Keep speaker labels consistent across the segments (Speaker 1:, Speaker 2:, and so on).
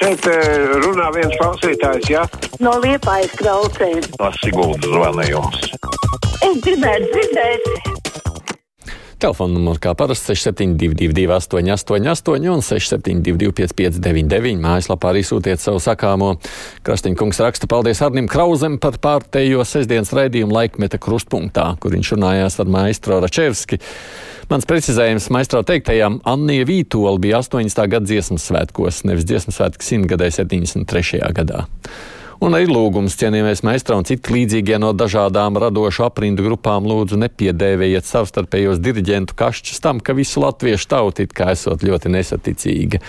Speaker 1: Šeit eh, runā viens klausītājs, jā?
Speaker 2: No liepājas klausēm.
Speaker 1: Tas Siguldas zvanījums.
Speaker 2: Es gribētu dzirdēt.
Speaker 3: Telefona numurs kā parasti 6722, 888, un 672, 559, mājaslapā arī sūtiet savu sakāmo. Krastiņkungs raksta paldies Arnim Krauzem par pārtējo sestdienas raidījumu laikmeta krustpunktā, kur viņš runājās ar maistro Račevski. Mans precizējums maistro teiktajām Annija Vītola bija 80. gada dziesmas svētkos, nevis dziesmas svētki simtgadē 73. gadā. Un arī lūgums cienījamies meistra un citi līdzīgie no dažādām radošu aprindu grupām lūdzu nepiedēvējiet savstarpējos diriģentu kašķus tam, ka visu latviešu tautu it kā esot ļoti nesaticīga.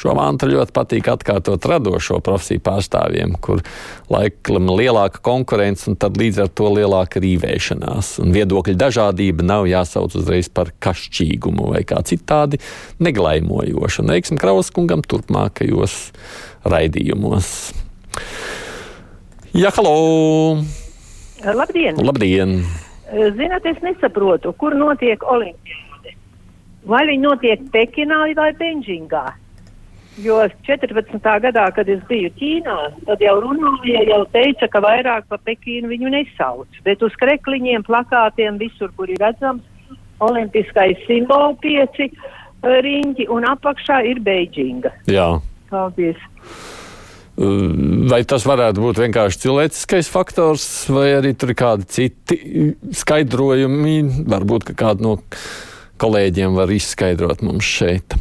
Speaker 3: Šo mantru ļoti patīk atkārtot radošo profesiju pārstāvjiem, kur laikam lielāka konkurence un tad līdz ar to lielāka rīvēšanās. Un viedokļu dažādība nav jāsauc uzreiz par kašķīgumu vai kā citādi neglaimojošu. Neiksim Krauskungam turpmākajos raidījumos. Jā, halo!
Speaker 4: Labdien!
Speaker 3: Labdien!
Speaker 4: Ziniet, es nesaprotu, kur notiek olimpiāde. Vai viņi notiek Pekinā vai Beņģingā? Jo 14. gadā, kad es biju Ķīnā, tad jau runāja, jau teica, ka vairāk pa Pekīnu viņu nesauc. Bet uz krekliņiem, plakātiem, visur, kur ir redzams, olimpiskais simbolu pieci riņķi un apakšā ir Beidžinga.
Speaker 3: Jā.
Speaker 4: Paldies!
Speaker 3: Vai tas varētu būt vienkārši cilvēciskais faktors, vai arī tur ir kādi citi skaidrojumi? Varbūt ka kādu no kolēģiem var izskaidrot mums šeit.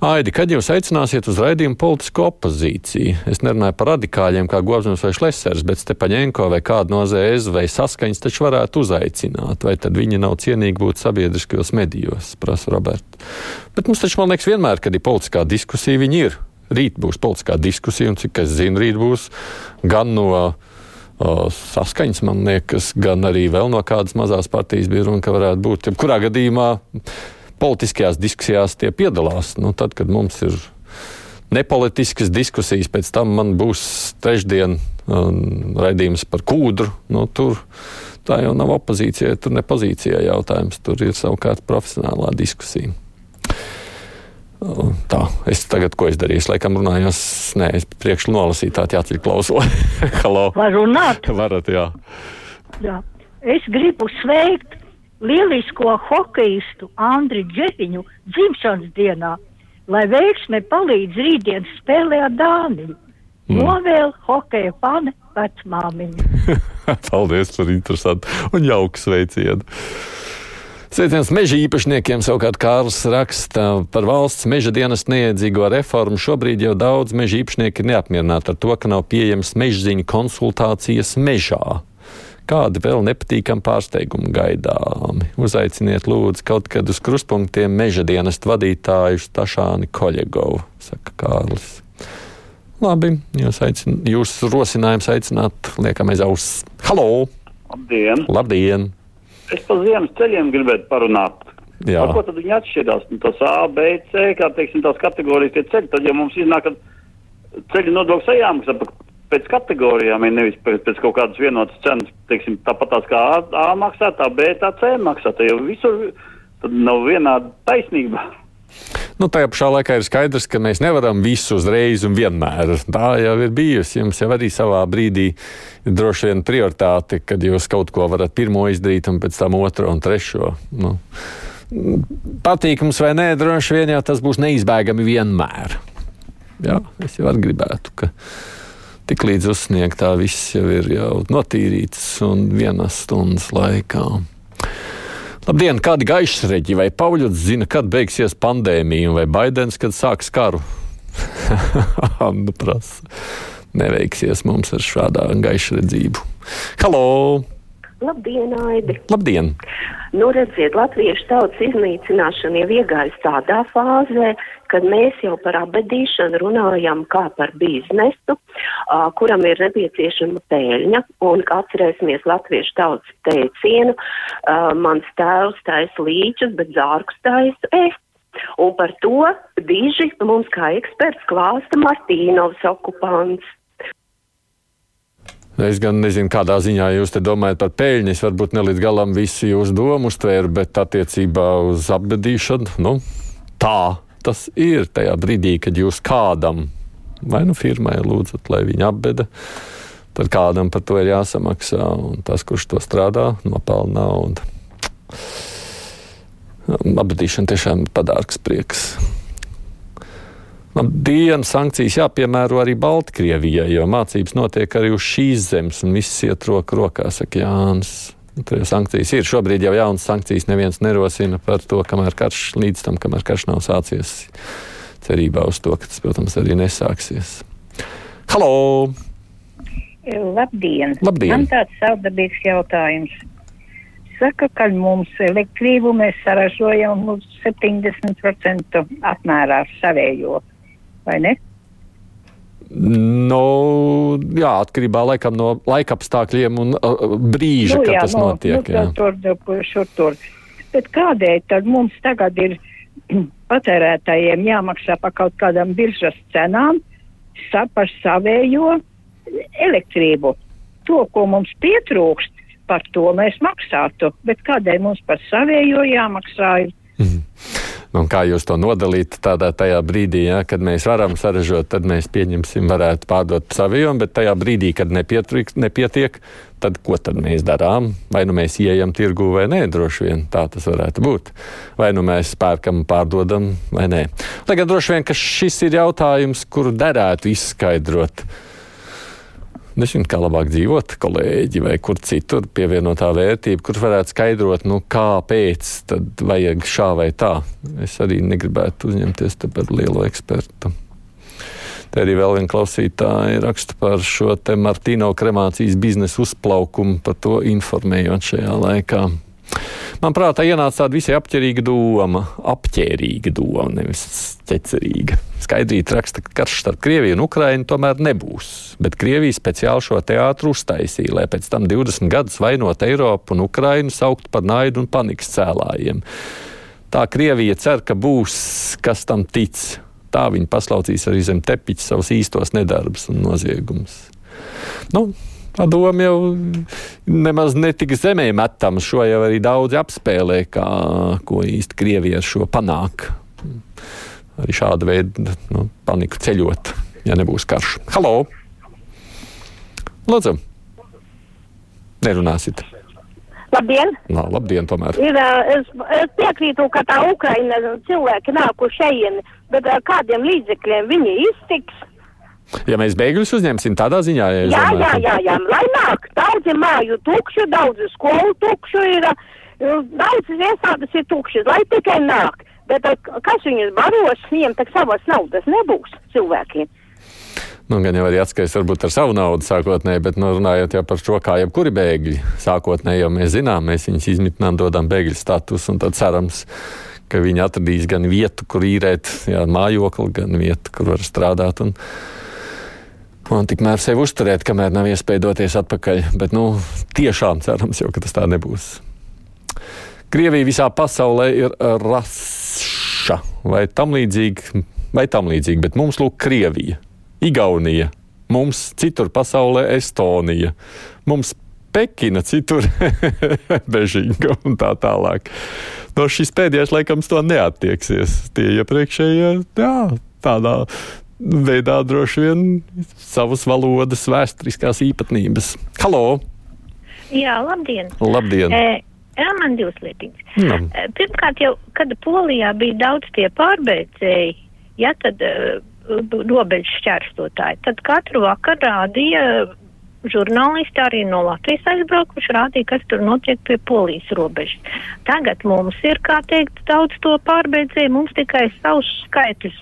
Speaker 3: Aidi, kad jūs aicināsiet uz raidījumu politisko opozīciju? Es nerunāju par radikāļiem kā Gobsams vai Šlesers, bet Stepaņenko vai kādu no ZS vai saskaņas taču varētu uzaicināt. Vai tad viņi nav cienīgi būt sabiedriskajos medijos, prasa Roberts. Bet mums taču, man liekas, vienmēr, kad ir politiskā diskusija, viņi ir. Rīt būs politiskā diskusija, un cik es zinu, rīt būs gan no uh, saskaņas, man liekas, gan arī vēl no kādas mazās partijas bija runa, ka varētu būt. Jebkurā gadījumā politiskajās diskusijās tie piedalās. Nu, tad, kad mums ir nepolitiskas diskusijas, pēc tam man būs trešdien um, raidījums par kūdru. Nu, tur tā jau nav opozīcija, tur ne pozīcijā jautājums, tur ir savukārt profesionālā diskusija. Tā, es tagad, ko es darīju, es laikam runājos, nē, es priekš nolasīju tādu jāceļ klausuli. Halo.
Speaker 2: Var runāt?
Speaker 3: Varat, jā.
Speaker 2: Jā. Es gribu sveikt lielisko hokeistu Andriu Džepiņu dzimšanas dienā, lai veiksme palīdz rītdienas spēlē ar Dāniju. Mm. Novēl hokeja pane vecmāmiņu.
Speaker 3: Paldies par interesantu un jauku sveicienu. Sveiciens meža īpašniekiem savukārt Kārls raksta par valsts meža dienas neiedzīgo reformu. Šobrīd jau daudz meža īpašnieki ir neapmierināti ar to, ka nav pieejams mežziņu konsultācijas mežā. Kādi vēl nepatīkami pārsteigumi gaidāmi? Uzaiciniet, lūdzu, kaut kad uz kruspunktiem meža dienas vadītāju Stašāni Koļegovu, saka Kārlis. Labi, jūs, aicin, jūs rosinājums aicināt, liekam aiz auss. Halo!
Speaker 5: Labdien!
Speaker 3: Labdien!
Speaker 5: Es par ziemas ceļiem gribētu parunāt.
Speaker 3: Jā.
Speaker 5: Ar ko tad viņi atšķirās? Nu, tas A, B, C, kā teiksim, tās kategorijas tie ceļi. Tad, ja mums iznāk, ka ceļu nodoklis ejāmaksā pēc kategorijām, ir nevis pēc, pēc kaut kādas vienotas cenas, teiksim, tāpat tās kā A, A maksā, tā B, tā C maksā. Tā jau visur tad nav vienāda taisnība.
Speaker 3: Nu, tajā pašā laikā ir skaidrs, ka mēs nevaram visu uzreiz un vienmēr. Tā jau ir bijusi. Jums jau arī savā brīdī ir droši vien prioritāte, kad jūs kaut ko varat pirmo izdarīt un pēc tam otro un trešo. Nu, patīkams vai nē, droši vien jau tas būs neizbēgami vienmēr. Jā, es jau gribētu, ka tik līdz uzsniegtā viss jau ir jau notīrīts un vienas stundas laikā. Labdien, kādi gaišreģi vai Pauļots zina, kad beigsies pandēmija, vai Baidens, kad sāks karu? Anna prasa. Neveiksies mums ar šādā gaišredzību. Halo!
Speaker 6: Labdien, Aidi!
Speaker 3: Labdien!
Speaker 6: Nu, redziet, latviešu tautas iznīcināšana jau iegājas tādā fāzē, kad mēs jau par abedīšanu runājam kā par biznesu, uh, kuram ir nepieciešama pēļņa, un atcerēsimies latviešu tautas teicienu, uh, mans tēvs taisa līčus, bet zārkus taisa es. Un par to diži mums kā eksperts klāsta Martīnovs okupants.
Speaker 3: Es gan nezinu, kādā ziņā jūs domājat par peļņu. Es varbūt ne līdz galam visu jūsu domu uztvēru, bet attiecībā uz apbedīšanu, nu, tā tas ir tajā brīdī, kad jūs kādam vai nu firmai lūdzat, lai viņi apbeda, tad kādam par to ir jāsamaksā. Un tas, kurš to strādā, nopelna naudu. Apbedīšana tiešām ir padārgs prieks. Dienu sankcijas jāpiemēro arī Baltkrievijai, jo mācības notiek arī uz šīs zemes, un viss iet roku rokā, saka Jānis. Tur jau sankcijas ir. Šobrīd jau jaunas sankcijas neviens nerosina par to, kamēr karš līdz tam, kamēr karš nav sācies. Cerībā uz to, ka tas, protams, arī nesāksies. Halo!
Speaker 7: Labdien!
Speaker 3: Labdien.
Speaker 7: Man tāds savdabīgs jautājums. Saka, ka mums elektrību mēs saražojam uz 70% apmērā savējo, vai ne?
Speaker 3: Nu, jā, atkarībā laikam, no laika apstākļiem un uh, brīža,
Speaker 7: nu,
Speaker 3: kad
Speaker 7: jā,
Speaker 3: tas
Speaker 7: nu,
Speaker 3: notiek.
Speaker 7: Nu,
Speaker 3: jā.
Speaker 7: tur, šur, tur. Bet kādēļ tad mums tagad ir patērētājiem jāmaksā par kaut kādām biržas cenām sa, par savējo elektrību? To, ko mums pietrūkst, par to mēs maksātu, bet kādēļ mums par savējo jāmaksā?
Speaker 3: Mhm. Un kā jūs to nodalīt tādā brīdī, ja, kad mēs varam saražot, tad mēs pieņemsim, varētu pārdot savijumu, bet tajā brīdī, kad nepietiek, nepietiek, tad ko tad mēs darām? Vai nu mēs ieejam tirgu vai nē, droši vien tā tas varētu būt. Vai nu mēs pērkam, pārdodam vai nē. Tagad droši vien, ka šis ir jautājums, kuru derētu izskaidrot. Nezinu, kā labāk dzīvot, kolēģi, vai kur citur pievienotā vērtība, kur varētu skaidrot, nu, kāpēc tad vajag šā vai tā. Es arī negribētu uzņemties par lielu ekspertu. Te arī vēl viena klausītāja raksta par šo te Martīno kremācijas biznesa uzplaukumu, par to informējot šajā laikā. Man prātā ienāca tāda visai apģērīga doma, apģērīga doma, nevis ķecerīga. Skaidrīt raksta, ka karš starp Krieviju un Ukrainu tomēr nebūs, bet Krievija speciāli šo teātru uztaisīja, lai pēc tam 20 gadus vainot Eiropu un Ukrainu saukt par naidu un panikas cēlājiem. Tā Krievija cer, ka būs, kas tam tic. Tā viņi paslaucīs arī zem tepiņa savus īstos nedarbus un noziegumus. Nu, Tā doma jau nemaz netika zemē metama. Šo jau arī daudzi apspēlē, kā, ko īsti Krievija ar šo panāk. Arī šāda veida nu, paniku ceļot, ja nebūs karš. Halo! Lūdzu! Nerunāsit!
Speaker 8: Labdien!
Speaker 3: Nā, labdien, tomēr!
Speaker 8: Ir, es, es piekrītu, ka tā Ukraina cilvēki nāk uz šejieni, bet ar kādiem līdzekļiem viņi iztiks.
Speaker 3: Ja mēs bēgļus uzņemsim tādā ziņā, ja
Speaker 8: Jā, jā,
Speaker 3: domājat,
Speaker 8: jā, jā, lai nāk. Daudzi māju tukšu, daudzi skolu tukšu ir, eh, daudz iestādes ir tukšas, lai tikai nāk. Bet eh, kas viņus baros, viņiem tak savas naudas nebūs cilvēkiem.
Speaker 3: Nu, gan jau arī atskaits varbūt ar savu naudu sākotnēji, bet nu, runājot jau par to, kā jebkuri bēgļi sākotnēji, jau mēs zinām, mēs viņus izmitinām, dodam bēgļu statusu un tad cerams, ka viņi atradīs gan vietu, kur īrēt jā, mājokli, gan vietu, kur var strādāt. Un, un tikmēr sevi uzturēt, kamēr nav iespēja doties atpakaļ. Bet, nu, tiešām cerams jau, ka tas tā nebūs. Krievija visā pasaulē ir raša vai tam līdzīga, vai tam līdzīga, bet mums lūk Krievija. Igaunija, mums citur pasaulē Estonija, mums Pekina, citur Bežīga un tā tālāk. No šīs pēdējās laikam to neattieksies. Tie iepriekšējie, jā, tādā veidā droši vien savas valodas vēsturiskās īpatnības. Halo!
Speaker 9: Jā, labdien!
Speaker 3: Labdien!
Speaker 9: E, jā, man divas lietiņas.
Speaker 3: Nu.
Speaker 9: E, Pirmkārt, jau, kad Polijā bija daudz tie pārbēdzēji, ja tad robežu šķērstotāji, tad katru vakaru rādīja žurnālisti arī no Latvijas aizbraukuši, rādīja, kas tur notiek pie polijas robežas. Tagad mums ir, kā teikt, daudz to pārbeidzēju, mums tikai savus skaitļus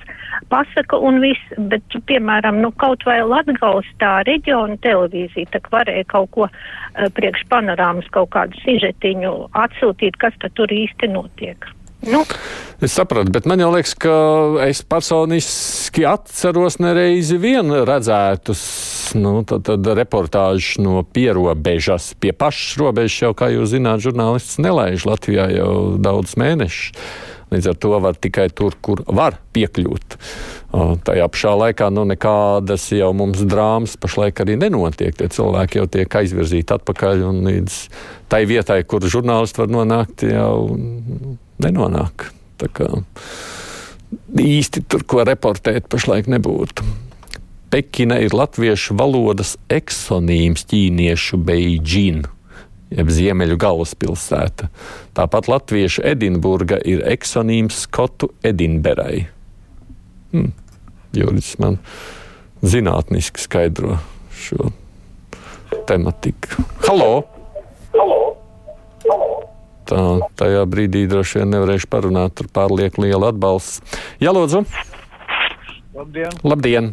Speaker 9: pasaka un viss, bet, piemēram, nu, kaut vai Latgals tā reģiona televīzija, tak varēja kaut ko uh, priekš panorāmas, kaut kādu sižetiņu atsūtīt, kas tad tur īsti notiek. Nu,
Speaker 3: Es sapratu, bet man liekas, ka es personiski atceros nereizi vien redzētus nu, tad, tad reportāžus no pierobežas. Pie pašas robežas jau, kā jūs zināt, žurnālists nelaiž Latvijā jau daudz mēnešus. Līdz ar to var tikai tur, kur var piekļūt. Tajā pašā laikā nu, nekādas jau mums drāmas pašlaik arī nenotiek. Tie cilvēki jau tiek aizvirzīti atpakaļ un līdz tai vietai, kur žurnālisti var nonākt, jau nenonāk. Tā kā īsti tur, ko reportēt, pašlaik nebūtu. Pekina ir latviešu valodas eksonīms ķīniešu Beidžina, jeb Ziemeļu galvaspilsēta. Tāpat latviešu Edinburga ir eksonīms Skotu Edinberai. Hmm. Juris man zinātniski skaidro šo tematiku. Halo! Halo! Tā, tajā brīdī droši vien nevarēšu parunāt, tur pārlieku liela atbalsts. Jā, lūdzu!
Speaker 10: Labdien!
Speaker 3: Labdien.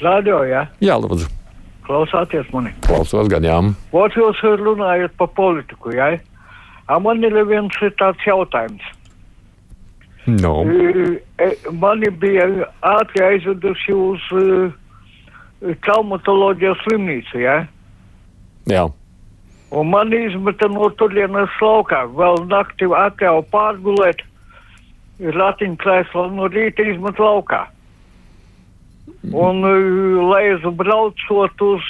Speaker 10: Radio, jā?
Speaker 3: Jā, lūdzu!
Speaker 10: Klausāties mani!
Speaker 3: Klausos gan, jā.
Speaker 10: Vot jūs runājat par politiku, jā? A man ir viens tāds jautājums.
Speaker 3: No.
Speaker 10: E, mani bija ātri aizveduši uz uh, traumatoloģijas slimnīcu, jā?
Speaker 3: Jā.
Speaker 10: Un man izmeta no turienes laukā. Vēl naktī atļauju pārgulēt ratiņkrēslā no rīta izmet laukā. Un, uh, lai es braucot uz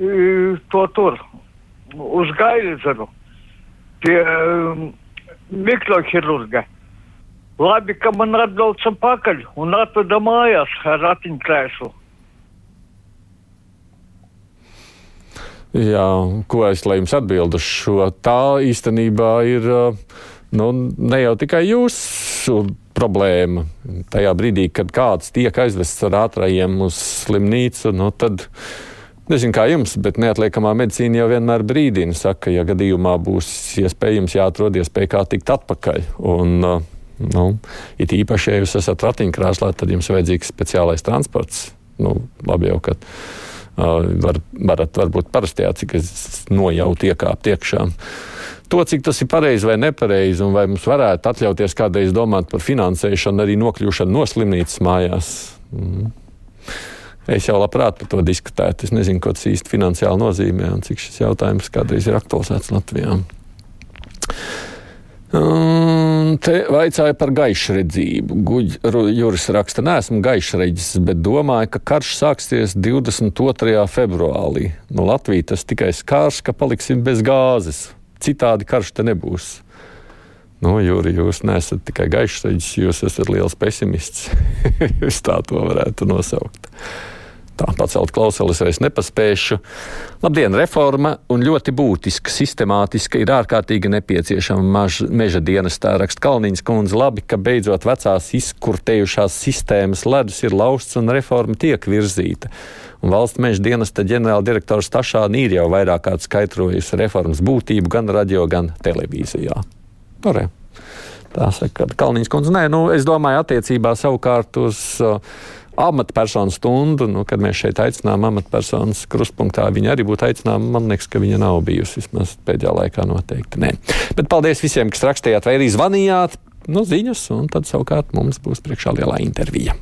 Speaker 10: uh, to tur, uz Gailzeru, pie uh, mikrohirurga. Labi, ka man atbrauca pakaļ un atveda mājās ar ratiņkrēslu.
Speaker 3: Jā, ko es lai jums atbildu šo? Tā īstenībā ir nu, ne jau tikai jūsu problēma. Tajā brīdī, kad kāds tiek aizvests ar ātrajiem uz slimnīcu, nu, tad nezinu, kā jums, bet neatliekamā medicīna jau vienmēr brīdina, saka, ja gadījumā būs iespējams jāatrod iespēja kā tikt atpakaļ. Un, nu, it īpaši, ja jūs esat ratiņkrēslā, tad jums vajadzīgs speciālais transports. Nu, labi jau, ka var, varat varbūt parastajā, cik es nojautu iekāpt iekšā. To, cik tas ir pareizi vai nepareizi, un vai mums varētu atļauties kādreiz domāt par finansēšanu, arī nokļūšanu no slimnīcas mājās. Mm. Es jau labprāt par to diskutētu. Es nezinu, ko tas īsti finansiāli nozīmē un cik šis jautājums kādreiz ir aktualizēts Latvijā. Un te vaicāja par gaišredzību. Juris raksta, neesmu gaišredzis, bet domāju, ka karš sāksies 22. februārī. Nu, Latvija tas tikai skārs, ka paliksim bez gāzes. Citādi karš te nebūs. Nu, Jūri, jūs neesat tikai gaišredzis, jūs esat liels pesimists. es tā to varētu nosaukt tā pacelt klausulis vairs nepaspēšu. Labdien, reforma un ļoti būtiska, sistemātiska ir ārkārtīgi nepieciešama maž, meža dienestā. Raksta Kalniņas kundze, labi, ka beidzot vecās izkurtējušās sistēmas ledus ir lausts un reforma tiek virzīta. Un valsts meža dienesta ģenerāldirektors Tašāni ir jau vairāk kārt skaidrojusi reformas būtību gan radio, gan televīzijā. Norē. Tā saka Kalniņas kundze. Nē, nu, es domāju, attiecībā savukārt uz uh, amatpersonu stundu, nu, kad mēs šeit aicinām amatpersonas krustpunktā, viņa arī būtu aicināma. Man liekas, ka viņa nav bijusi vismaz pēdējā laikā noteikti. Nē. Bet paldies visiem, kas rakstījāt vai arī zvanījāt. Nu, ziņas, un tad savukārt mums būs priekšā lielā intervija.